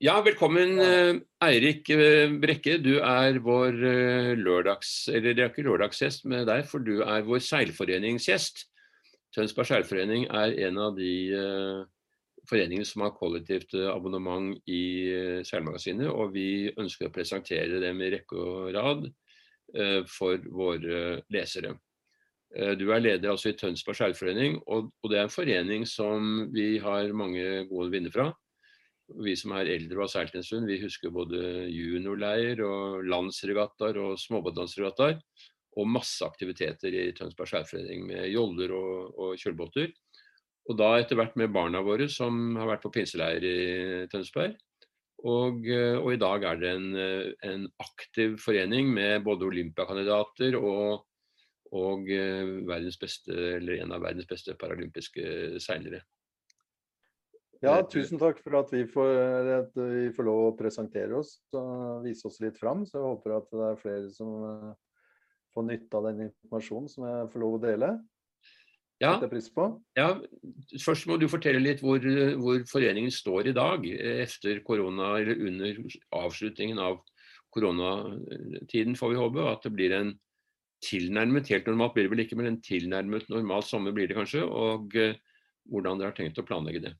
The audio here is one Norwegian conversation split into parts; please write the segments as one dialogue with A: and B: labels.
A: Ja, velkommen eh, Eirik eh, Brekke. Du er vår eh, lørdags... Eller det er ikke lørdagsgjest med deg, for du er vår seilforeningsgjest. Tønsberg seilforening er en av de foreningene som har kollektivt abonnement i Seilmagasinet. Og vi ønsker å presentere dem i rekke og rad for våre lesere. Du er leder altså i Tønsberg seilforening, og det er en forening som vi har mange gode vinner fra. Vi som er eldre og har seilt en stund, vi husker både juniorleir og landsregattaer og småbåtlandsregattaer. Og masse aktiviteter i Tønsberg skjærforening med joller og, og kjølbåter. Og da etter hvert med barna våre som har vært på pinseleir i Tønsberg. Og, og, i dag er det en, en, aktiv forening med både olympiakandidater og, og beste, en av verdens beste paralympiske seilere.
B: Ja, tusen takk for at vi får, at vi får lov å presentere oss og vise oss litt fram. Så jeg håper at det er flere som eh, får nytte av den informasjonen som jeg får lov å dele.
A: Ja, ja, Først må du fortelle litt hvor, hvor, foreningen står i dag etter korona, eller under avslutningen av koronatiden, får vi håpe. At det blir en tilnærmet, helt normalt blir det vel ikke, men en tilnærmet normal sommer blir det kanskje. Og uh, hvordan dere har tenkt å planlegge det.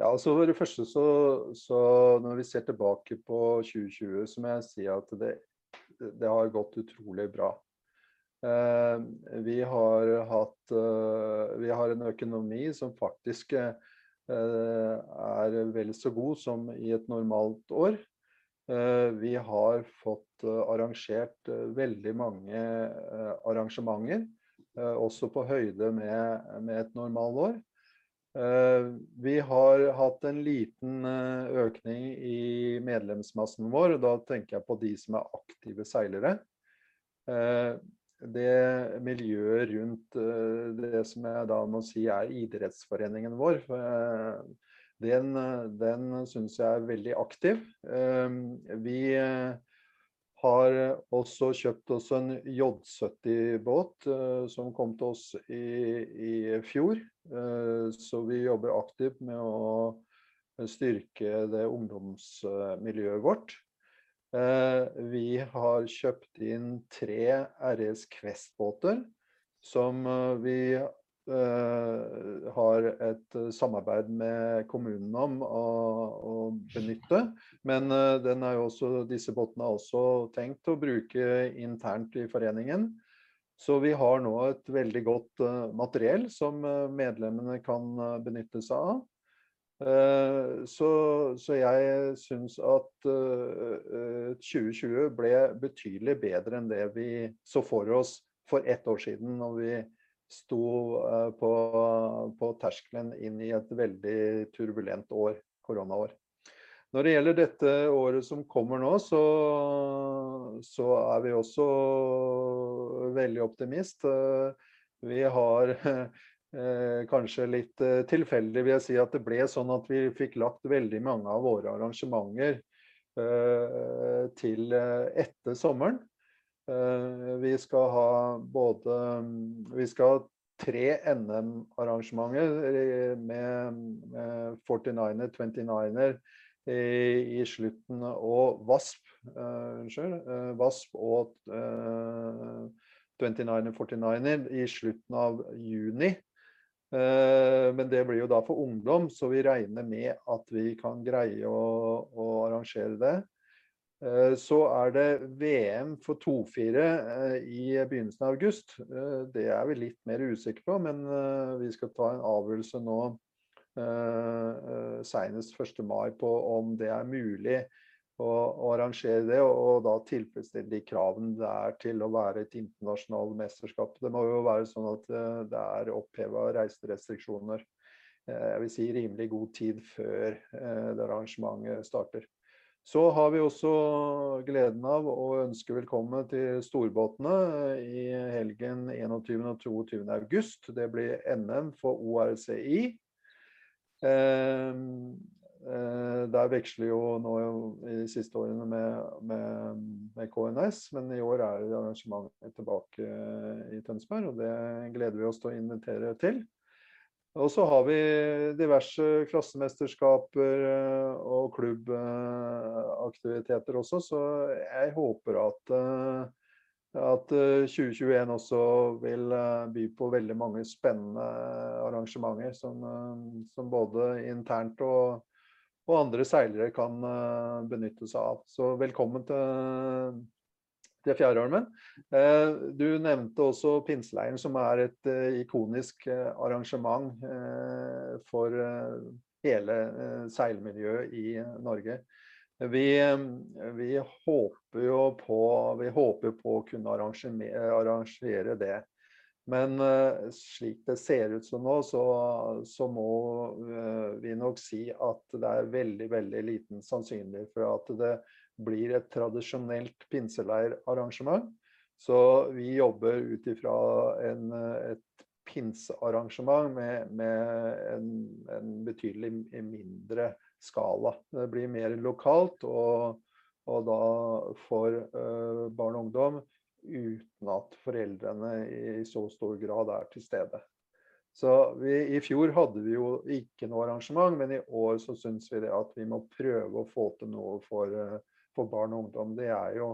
B: Ja, altså for det første så, så, Når vi ser tilbake på 2020, så må jeg si at det, det har gått utrolig bra. Eh, vi, har hatt, eh, vi har en økonomi som faktisk eh, er vel så god som i et normalt år. Eh, vi har fått eh, arrangert eh, veldig mange arrangementer, også på høyde med, med et normalår. Eh, vi har hatt en liten eh, økning i medlemsmassen vår, og da tenker jeg på de som er aktive seilere. Eh, det miljøet rundt det som jeg da må si er idrettsforeningen vår, den, den syns jeg er veldig aktiv. Vi har også kjøpt oss en J70-båt uh, som kom til oss i, i fjor. Uh, så vi jobber aktivt med å styrke det ungdomsmiljøet vårt. Vi har kjøpt inn tre RS Quest-båter som vi Eh, har et eh, samarbeid med kommunen om å, å benytte. Men eh, også, disse båtene er også tenkt å bruke internt i foreningen. Så vi har nå et veldig godt materiell som medlemmene kan benytte seg av. Så, så jeg syns at 2020 ble betydelig bedre enn det vi så for oss for ett år siden, når vi sto eh, på, på terskelen inn i et veldig turbulent år, koronaår. Når det gjelder dette året som kommer nå, så, så er vi også veldig optimist. Vi har eh, kanskje litt eh, tilfeldig vil jeg si at det ble sånn at vi fikk lagt veldig mange av våre arrangementer til etter sommeren. Eh, vi skal ha både Vi skal ha tre NM-arrangementer med, med 49er, 29er i, i, slutten og VASP. Uh, unnskyld. VASP og uh, 29er, 49er i slutten av juni. Men det blir jo da for ungdom, så vi regner med at vi kan greie å, å arrangere det. Eh, så er det VM for 2-4 eh, i begynnelsen av august. Eh, det er vi litt mer usikre på, men vi skal ta en avgjørelse nå senest 1. mai på om det er mulig å, arrangere det, og, og, da tilfredsstille de kravene det er til å være et internasjonalt mesterskap. Det må jo være sånn at det er oppheva reiserestriksjoner. Jeg vil si rimelig god tid før det arrangementet starter. Så har vi også gleden av å ønske velkommen til storbåtene i helgen 21. og 22. august. Det blir NM for ORCI. Eh, eh, der veksler jo nå i de siste årene med, med, med KNS, men i år er arrangementet tilbake i Tønsberg, og det gleder vi oss til å invitere til. Og så har vi diverse klassemesterskaper eh, og klubbaktiviteter også, så jeg håper at, eh, at 2021 også vil by på veldig mange spennende arrangementer som, som både internt og, og andre seilere kan benytte seg av. Så velkommen til til Fjærholmen. Eh, du nevnte også pinseleiren, som er et eh, ikonisk eh, arrangement for hele seilmiljøet i Norge. Vi, vi, håper jo på, håper på å kunne arrangere det. Men slik det ser ut som nå, så, så, må vi nok si at det er veldig, veldig liten sannsynlighet for at det blir et tradisjonelt pinseleirarrangement. Så vi jobber ut ifra et pinsearrangement med, med en, en, betydelig mindre skala. Det blir mer lokalt, og, og da for uh, barn og ungdom uten at foreldrene i så stor grad er til stede. Så vi, I fjor hadde vi jo ikke noe arrangement, men i år så syns vi det at vi må prøve å få til noe for, uh, for barn og ungdom. Det er jo,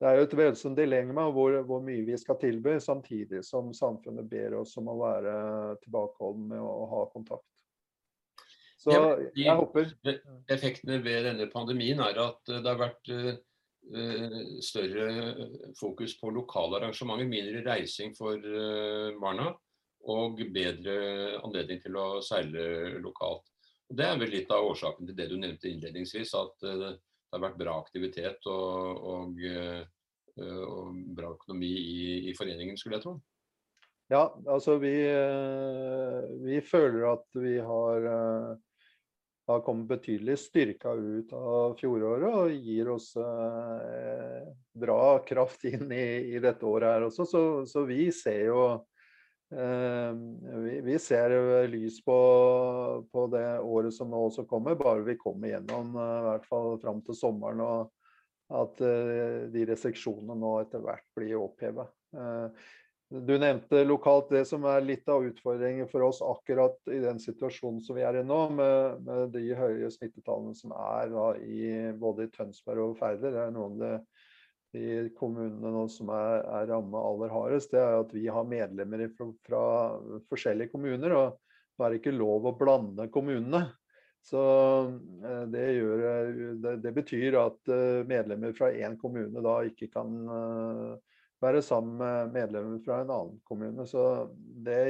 B: det er jo et voldsomt dilemma hvor, hvor, mye vi skal tilby, samtidig som samfunnet ber oss om å være tilbakeholden med å ha kontakt.
A: Så jeg håper Effektene ved denne pandemien er at det har vært uh, større fokus på lokale arrangementer, mindre reising for barna og bedre anledning til å seile lokalt. Det er vel litt av årsaken til det du nevnte innledningsvis, at det har vært bra aktivitet og, og, eh, og bra økonomi i, i, foreningen, skulle jeg tro.
B: Ja, altså vi, eh, vi føler at vi har, eh, har kommet betydelig styrka ut av fjoråret og gir oss bra kraft inn i, i dette året her også. Så, så vi ser jo vi, vi, ser lys på, på, det året som nå også kommer, bare vi kommer gjennom eh, i hvert fall fram til sommeren. og at eh, de restriksjonene nå etter hvert blir oppheva. Du nevnte lokalt det som er litt av utfordringen for oss akkurat i den situasjonen som vi er i nå, med, med de høye smittetallene som er da, i, både i Tønsberg og Færder. Det er noen av de de kommunene nå som er, er ramma aller hardest, det er at vi har medlemmer fra, fra, forskjellige kommuner. og det er ikke lov å blande kommunene. Så eh, det, gjør, det, det betyr at eh, medlemmer fra én kommune da ikke kan eh, være sammen med medlemmer fra en annen kommune. Så det,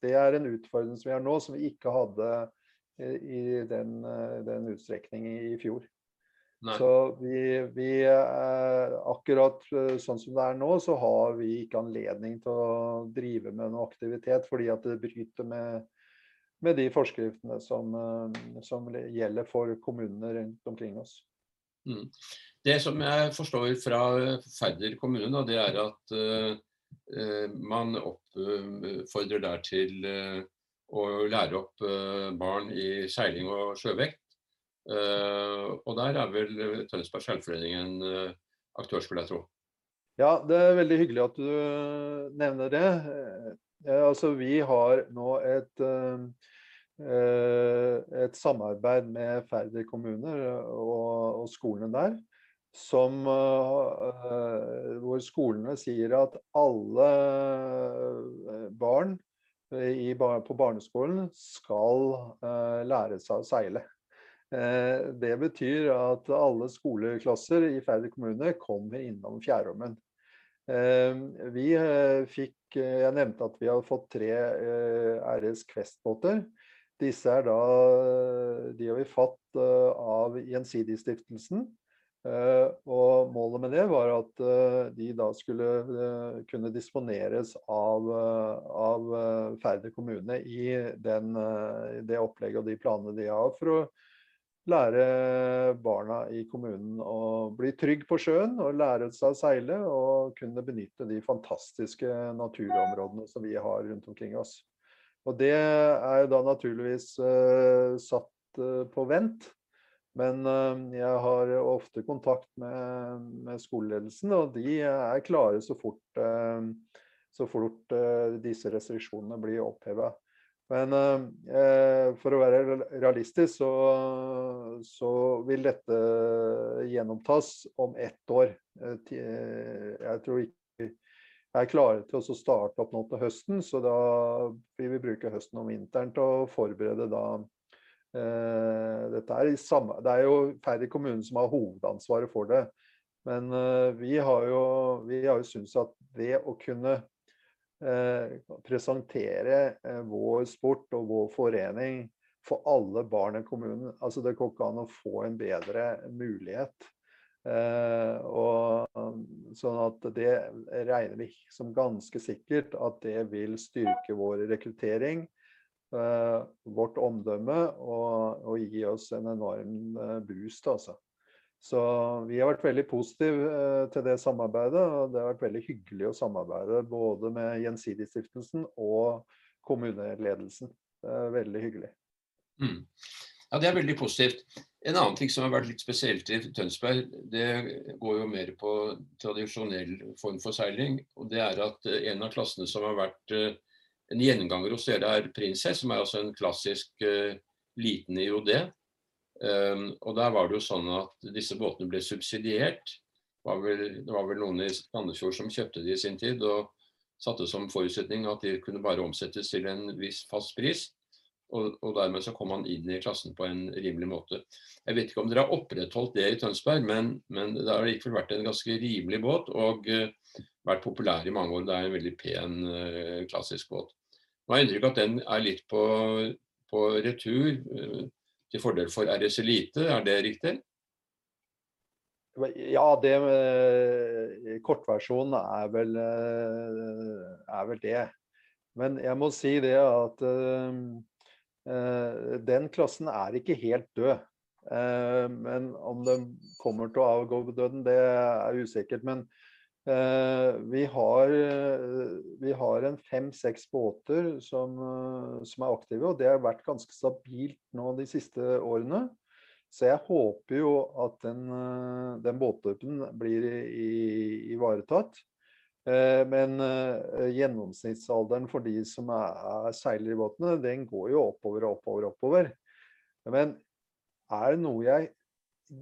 B: det er en utfordring som vi har nå, som vi ikke hadde i den, den utstrekning i fjor. Nei. Så vi, vi eh, Akkurat eh, sånn som det er nå, så har vi ikke anledning til å drive med noe aktivitet fordi at det bryter med, med de forskriftene som, eh, som, gjelder for kommunene rundt omkring oss.
A: Mm. Det som jeg forstår fra Færder kommune, det er at uh, man oppfordrer der til uh, å lære opp uh, barn i seiling og sjøvekt. Uh, og der er vel Tønsberg Seilforening en uh, aktør, skulle jeg tro.
B: Ja, det er veldig hyggelig at du nevner det. Altså, vi har nå et, et samarbeid med Færder kommuner og, og, skolene der. Som, hvor skolene sier at alle barn i, på barneskolen skal lære seg å seile. Eh, det betyr at alle skoleklasser i Færder kommune kommer innom Fjærholmen. Eh, vi eh, fikk Jeg nevnte at vi har fått tre RS Quest-båter. Disse er da De har vi fått av Gjensidigestiftelsen. Og målet med det var at de da skulle kunne disponeres av, av Færder kommune i den, det opplegget og de planene de har for å lære barna i kommunen å bli trygg på sjøen og lære seg å seile og kunne benytte de fantastiske naturområdene som vi har rundt omkring oss. Og det er jo da naturligvis uh, satt uh, på vent. Men uh, jeg har ofte kontakt med, med, skoleledelsen, og de er klare så fort, så fort disse restriksjonene blir oppheva. Men eh, for å være realistisk, så, så, vil dette gjennomtas om ett år. Jeg tror ikke jeg er klare til å starte opp nå til høsten, så da vil vi bruke høsten og vinteren til å forberede da eh, dette er, samme, det er jo færre kommuner som har hovedansvaret for det. Men eh, vi har jo, vi jo syntes at det å kunne presentere uh, vår sport og vår forening for alle barn i kommunen altså Det går ikke an å få en bedre mulighet. og sånn at Det regner vi som ganske sikkert at det vil styrke vår rekruttering, vårt omdømme og, og gi oss en enorm boost. altså. Så vi har vært veldig positive eh, til det samarbeidet. og Det har vært veldig hyggelig å samarbeide både med Gjensidigstiftelsen og kommuneledelsen. Det er veldig hyggelig.
A: Mm. Ja, Det er veldig positivt. En annen ting som har vært litt spesielt i Tønsberg, det går jo mer på tradisjonell form for seiling. og Det er at eh, en av klassene som har vært eh, en gjenganger hos dere, er Prinsess, som er altså en klassisk liten IOD. Um, og der var det jo sånn at disse båtene ble subsidiert. Det var vel, det var vel noen i Sandefjord som kjøpte de i sin tid og satte som forutsetning at de kunne bare omsettes til en viss fast pris. Og, og, dermed så kom han inn i klassen på en rimelig måte. Jeg vet ikke om dere har opprettholdt det i Tønsberg, men, men det har likevel vært en ganske rimelig båt og uh, vært populær i mange år. Det er en veldig pen, uh, klassisk båt. Nå har inntrykk av at den er litt på, på retur. Uh, til fordel for RS Elite, er det riktig?
B: Ja, det kortversjonen er vel, eh, er vel det. Men jeg må si det at uh, den klassen er ikke helt død. Uh, men om den kommer til å avgå døden, det er usikkert. Men vi, har, vi har en fem-seks båter som, som, er aktive, og det har vært ganske stabilt nå de siste årene. Så jeg håper jo at den, den båttypen blir ivaretatt. Eh, men eh, gjennomsnittsalderen for de som er, seiler i båtene, den går jo oppover og oppover og oppover. Men er det noe jeg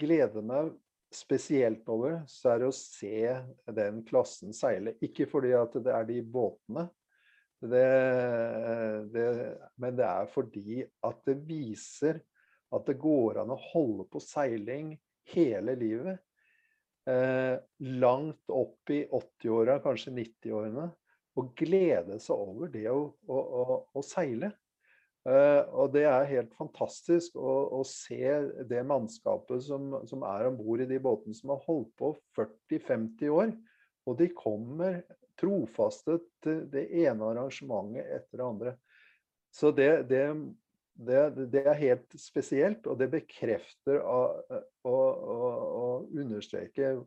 B: gleder meg spesielt over, så er det å se den klassen seile. Ikke fordi at det er de båtene, det, det, men det er fordi at det viser at det går an å holde på seiling hele livet eh, langt opp i 80-åra, kanskje 90-årene, og glede seg over det å, å, å, å seile. Uh, og det er helt fantastisk å, å se det mannskapet som, som er om bord i de båtene som har holdt på 40-50 år. Og de kommer trofaste til det ene arrangementet etter det andre. Så det, det, det, det er helt spesielt, og det bekrefter og understreker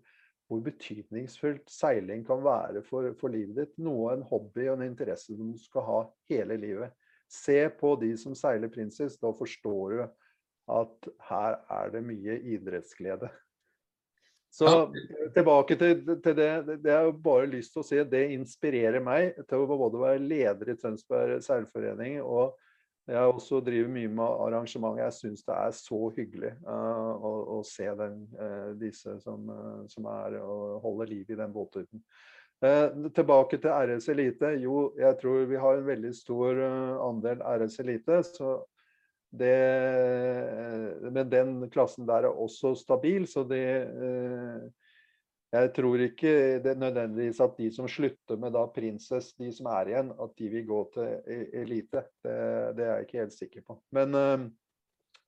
B: hvor betydningsfullt seiling kan være for, for, livet ditt. Noe en hobby og en interesse som du skal ha hele livet. Se på de som seiler Princess, da forstår du at her er det mye idrettsglede. Så tilbake til, til det. Det har jeg bare lyst til å si. Det inspirerer meg til å både være leder i Tønsberg seilforening og jeg også driver mye med arrangement. Jeg syns det er så hyggelig uh, å, å, se den, uh, disse som, uh, som, er og holder liv i den båttypen. Tilbake til RS Elite. Jo, jeg tror vi har en veldig stor andel RS Elite. det, men den klassen der er også stabil, så det jeg tror ikke det er nødvendigvis at de som slutter med da Princess, de som er igjen, at de vil gå til e-, elite. Det, det er jeg ikke helt sikker på. Men, eh,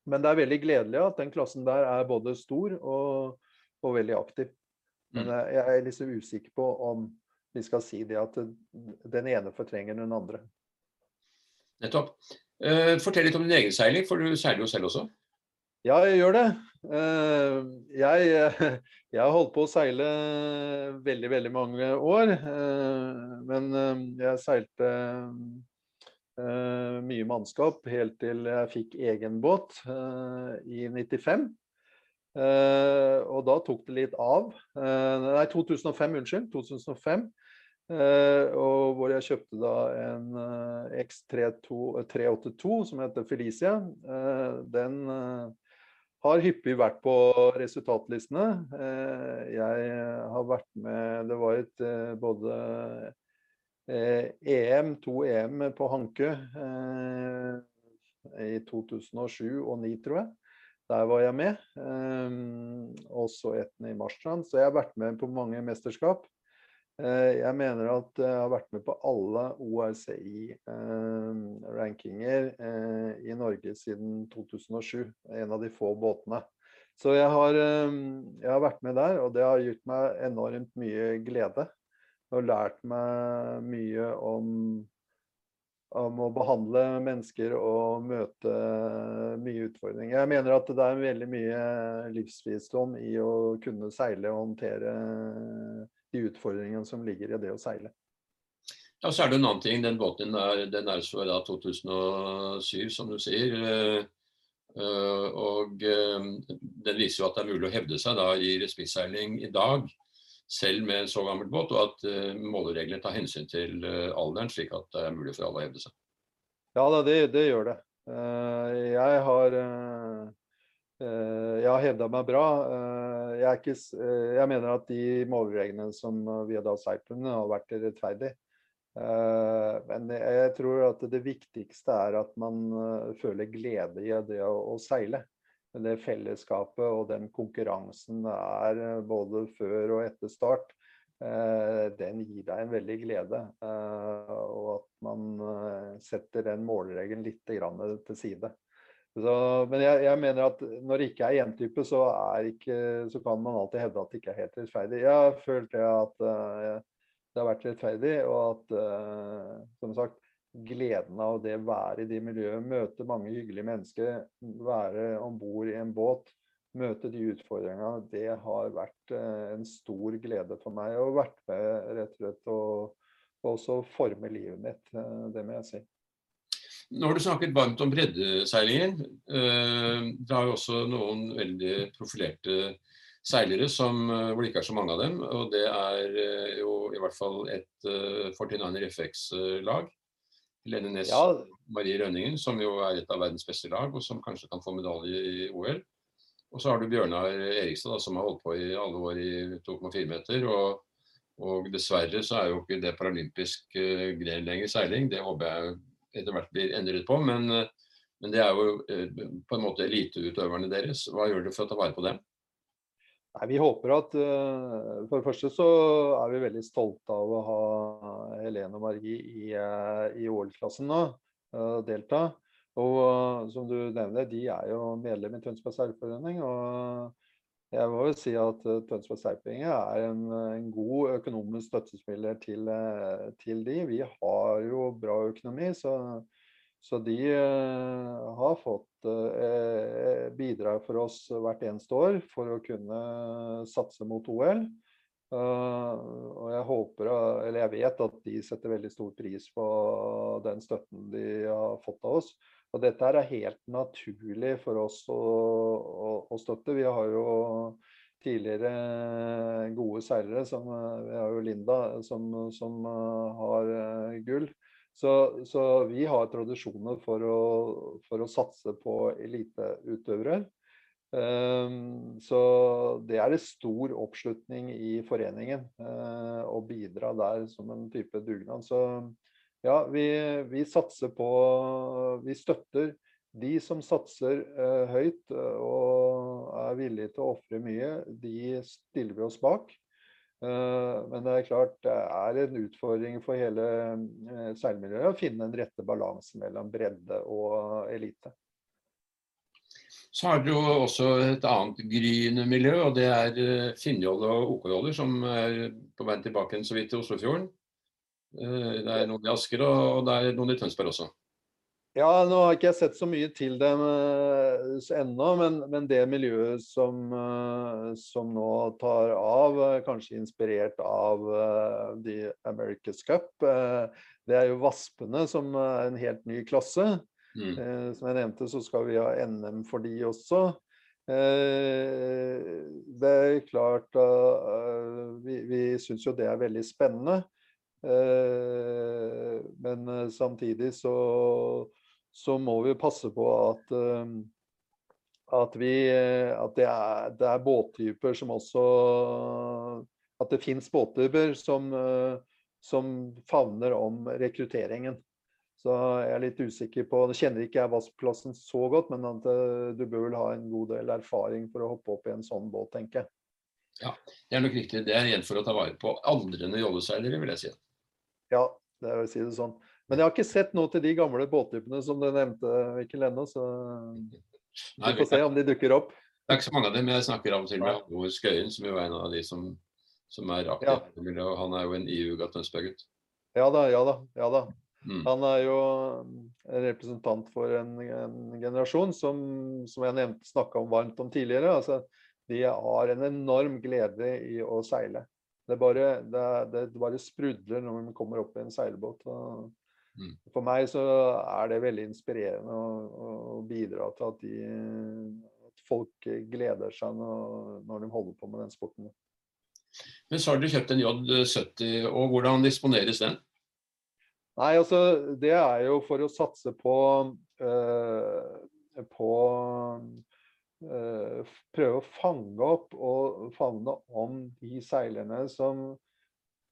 B: men, det er veldig gledelig at den klassen der er både stor og, og veldig aktiv. Men mm. jeg er liksom usikker på om vi skal si det at den ene fortrenger den andre.
A: Nettopp. Eh, fortell litt om din egen seiling, for du seiler jo selv også?
B: Ja, jeg gjør det. Eh, jeg, jeg har holdt på å seile veldig, veldig mange år. Eh, men jeg seilte mye mannskap helt til jeg fikk egen båt i 95. Og da tok det litt av. Nei, 2005, unnskyld. 2005. og hvor jeg kjøpte da en X382 som heter Felicia. den har hyppig vært på resultatlistene. Jeg har vært med Det var et både EM, to EM på Hankø i 2007 og 2009, tror jeg. Der var jeg med. Også etten i Marstrand. Så jeg har vært med på mange mesterskap. Jeg mener at jeg har vært med på alle ORCI-rankinger i Norge siden 2007. En av de få båtene. Så jeg har, jeg har vært med der, og det har gitt meg enormt mye glede. Og lært meg mye om om å behandle mennesker og møte mye utfordringer. Jeg mener at det er veldig mye livsvisdom i å kunne seile og håndtere de utfordringene som ligger i det å seile.
A: Ja, så er det en annen ting. Den båten er, den er så da 2007, som du sier. Og den viser jo at det er mulig å hevde seg da i respittseiling i dag selv med en så gammel båt, og at uh, målereglene tar hensyn til uh, alderen, slik at det er mulig for alle å hevde seg.
B: Ja, det, det gjør det. Uh, jeg har jeg har hevda meg bra. Jeg, ikke, jeg, mener at de målereglene som vi har seilt under, har vært rettferdige. Men jeg tror at det viktigste er at man føler glede i det å, å seile det fellesskapet og den konkurransen det er eh, både før og etter start, eh, den gir deg en veldig glede. Eh, og at man setter den målregelen litt til side. Så, men jeg, jeg, mener at når det ikke er én-type, så, så, kan man alltid hevde at det ikke er helt rettferdig. Jeg har følt at det har vært rettferdig, og at som sagt, gleden av det å være i de miljøene, møte mange hyggelige mennesker, være om bord i en båt, møte de utfordringene, det har vært eh, en stor glede for meg. Og vært med rett og slett og også forme livet mitt, eh, det må jeg si.
A: Nå har du snakket varmt om breddeseilingen. Eh, det har jo også noen veldig profilerte seilere som, hvor det ikke er så mange av dem. Og det er jo i hvert fall et Fortinaner FX-lag. Lene Næss ja. Marie Rønningen, som jo er et av verdens beste lag, og som kanskje kan få medalje i OL. Og så har du Bjørnar Erikstad, da, som har holdt på i alle år i 2,4 meter. Og, og, dessverre så er jo ikke det paralympisk uh, gren lenger seiling. Det håper jeg etter hvert blir endret på. Men, uh, men det er jo uh, på en måte eliteutøverne deres. Hva gjør dere for å ta vare på dem?
B: Nei, Vi håper at uh, For det første så er vi veldig stolte av å ha Helene og Marie i, uh, i OL-klassen nå. Uh, delta. Og som du nevner, de er jo medlem i Tønsberg Seilforening. Og jeg må jo si at Tønsberg Seilforening er en, en, god økonomisk støttespiller til, til de. Vi har jo bra økonomi, så så de uh, har fått uh, bidrag for oss hvert eneste år for å kunne satse mot OL. Og jeg håper, eller jeg vet at de setter veldig stor pris på den støtten de har fått av oss. Og dette er helt naturlig for oss å, å, å støtte. Vi har jo tidligere gode seilere, som vi har jo Linda, som, som har gull. Så, så, vi har tradisjoner for å, for å satse på eliteutøvere. Um, så det er det stor oppslutning i foreningen uh, å bidra der som en type dugnad. Så ja, vi, vi, satser på Vi støtter de som satser uh, høyt uh, og er villige til å ofre mye. De stiller vi oss bak. Eh, men det er klart det er en utfordring for hele eh, seilmiljøet å finne den rette balansen mellom bredde og elite.
A: Så har dere jo også et annet gryende miljø, og det er eh, Finnjolle og OK-joller, som er på vei tilbake så vidt til Oslofjorden. Det er noen i Asker, og det er noen i Tønsberg også.
B: Ja, nå har ikke jeg sett så mye til dem uh, ennå, men, men, det miljøet som, uh, som, nå tar av, kanskje inspirert av The America's Cup, det er jo Vaspene, som er en helt ny klasse. Mm. som jeg nevnte, så skal vi ha NM for de også. det er klart Vi, vi syns jo det er veldig spennende. Eh, men eh, samtidig så, så må vi passe på at eh, at, vi, at det, er, det er båttyper som også At det fins båttyper som, som favner om rekrutteringen. Så jeg er litt usikker på Nå kjenner ikke jeg Vassplassen så godt, men at du bør vel ha en god del erfaring for å hoppe opp i en sånn båt, tenker jeg.
A: Ja, det er nok riktig. Det er igjen for å ta vare på aldrende jolleseilere, vil jeg si.
B: Ja, det er å si det sånn. Men jeg har ikke sett noe til de gamle båttypene som du nevnte, Mikkel ennå, så vi får se om de dukker opp.
A: Det er ikke så mange av dem. Jeg snakker av og til med Halvor Skøyen, som jo er en av de som, som er aktive. Ja. Og han er jo en iuga Tønsberg-gutt.
B: Ja da, ja da. ja da. Mm. Han er jo en representant for en, en generasjon som, som jeg nevnte snakka om varmt om tidligere. altså de har en enorm glede i å seile. Det bare, det, det bare sprudler når man kommer opp i en seilbåt. Mm. For meg så er det veldig inspirerende å, å bidra til at, de, at, folk gleder seg når, når, de holder på med den sporten.
A: Men så har dere kjøpt en J70, og hvordan disponeres den?
B: Nei, altså Det er jo for å satse på, øh, på øh, prøve å fange opp og favne om de seilerne som,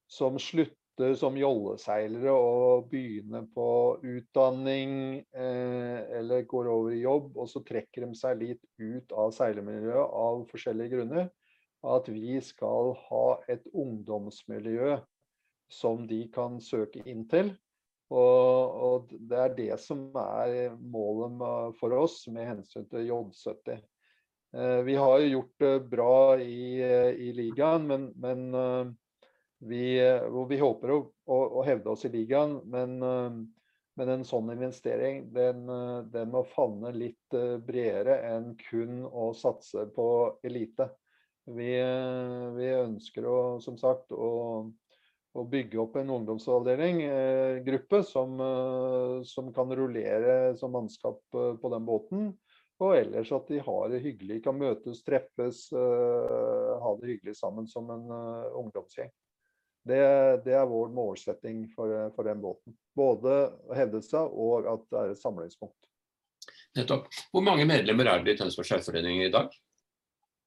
B: som slutter som jolleseilere og begynner på utdanning eh, eller går over i jobb, og så trekker de seg litt ut av seilermiljøet av forskjellige grunner. At vi skal ha et ungdomsmiljø som de kan søke inn til. Og, og, det er det som er målet for oss med hensyn til J70. Eh, vi har jo gjort det bra i, eh, i ligaen, men, men eh, vi, vi, håper å, å, å, hevde oss i ligaen. Men, men en sånn investering den, den, må favne litt bredere enn kun å satse på elite. Vi, vi ønsker å, som sagt, å, å bygge opp en ungdomsavdeling, eh, gruppe, som, som, kan rullere som mannskap på den båten. Og ellers at de har det hyggelig, kan møtes, treffes, ha det hyggelig sammen som en ungdomsgjeng. Det, det, er vår målsetting for, for, den båten. Både hevdelse og at det er et samlingspunkt.
A: Nettopp. Hvor mange medlemmer er det i Tønsberg Sjøforening i dag?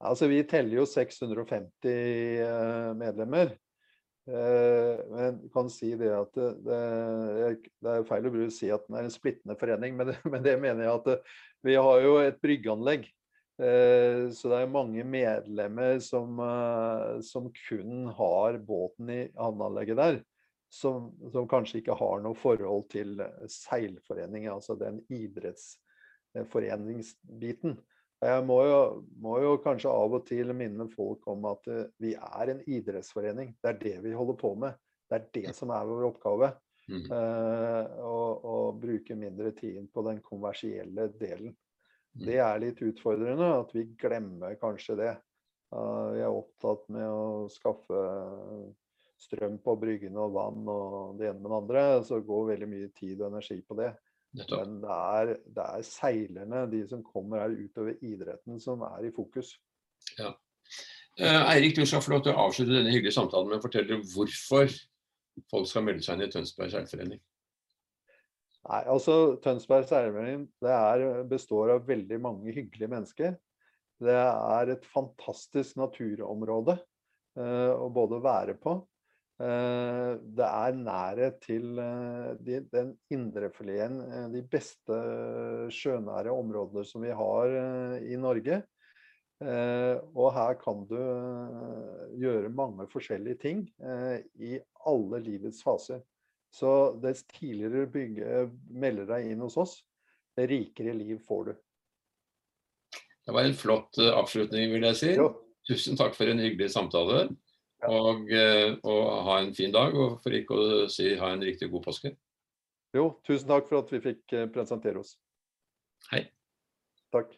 B: Altså, vi teller jo 650 uh, medlemmer. Men kan si det at det, det, det er feil å si at den er en splittende forening, men, men det mener jeg at vi har jo et bryggeanlegg. Eh, så det er mange medlemmer som, eh, som kun har båten i havneanlegget der. Som, som, kanskje ikke har noe forhold til seilforeningen, altså den idrettsforeningsbiten. Jeg må jo, må jo, kanskje av og til minne folk om at eh, vi er en idrettsforening. Det er det vi holder på med. Det er det som er vår oppgave. Mm. Uh, og, og, bruke mindre tid på den kommersielle delen. Mm. Det er litt utfordrende at vi glemmer kanskje det. Uh, vi er opptatt med å skaffe strøm på bryggene og vann og det ene med det andre. Så går veldig mye tid og energi på det. Men det er, det er, seilerne, de som kommer her utover idretten, som er i fokus.
A: Ja. Uh, Eirik, du skal få lov til å avslutte denne hyggelige samtalen med å fortelle hvorfor folk skal melde seg inn i Tønsberg seilforening?
B: Nei, altså Tønsberg seilforening består av veldig mange hyggelige mennesker. Det er et fantastisk naturområde uh, å både være på. Uh, det er nærhet til uh, de, den indrefileten, de beste sjønære områder som vi har i Norge. Eh, og her kan du eh, gjøre mange forskjellige ting eh, i alle livets faser. Så dess tidligere du bygge, melder deg inn hos oss, det rikere liv får du.
A: Det var en flott avslutning, vil jeg si. Jo. Tusen takk for en hyggelig samtale. Ja. Og, og, ha en fin dag, og for ikke å si ha en riktig god påske.
B: Jo, tusen takk for at vi fikk presentere oss.
A: Hei.
B: Takk.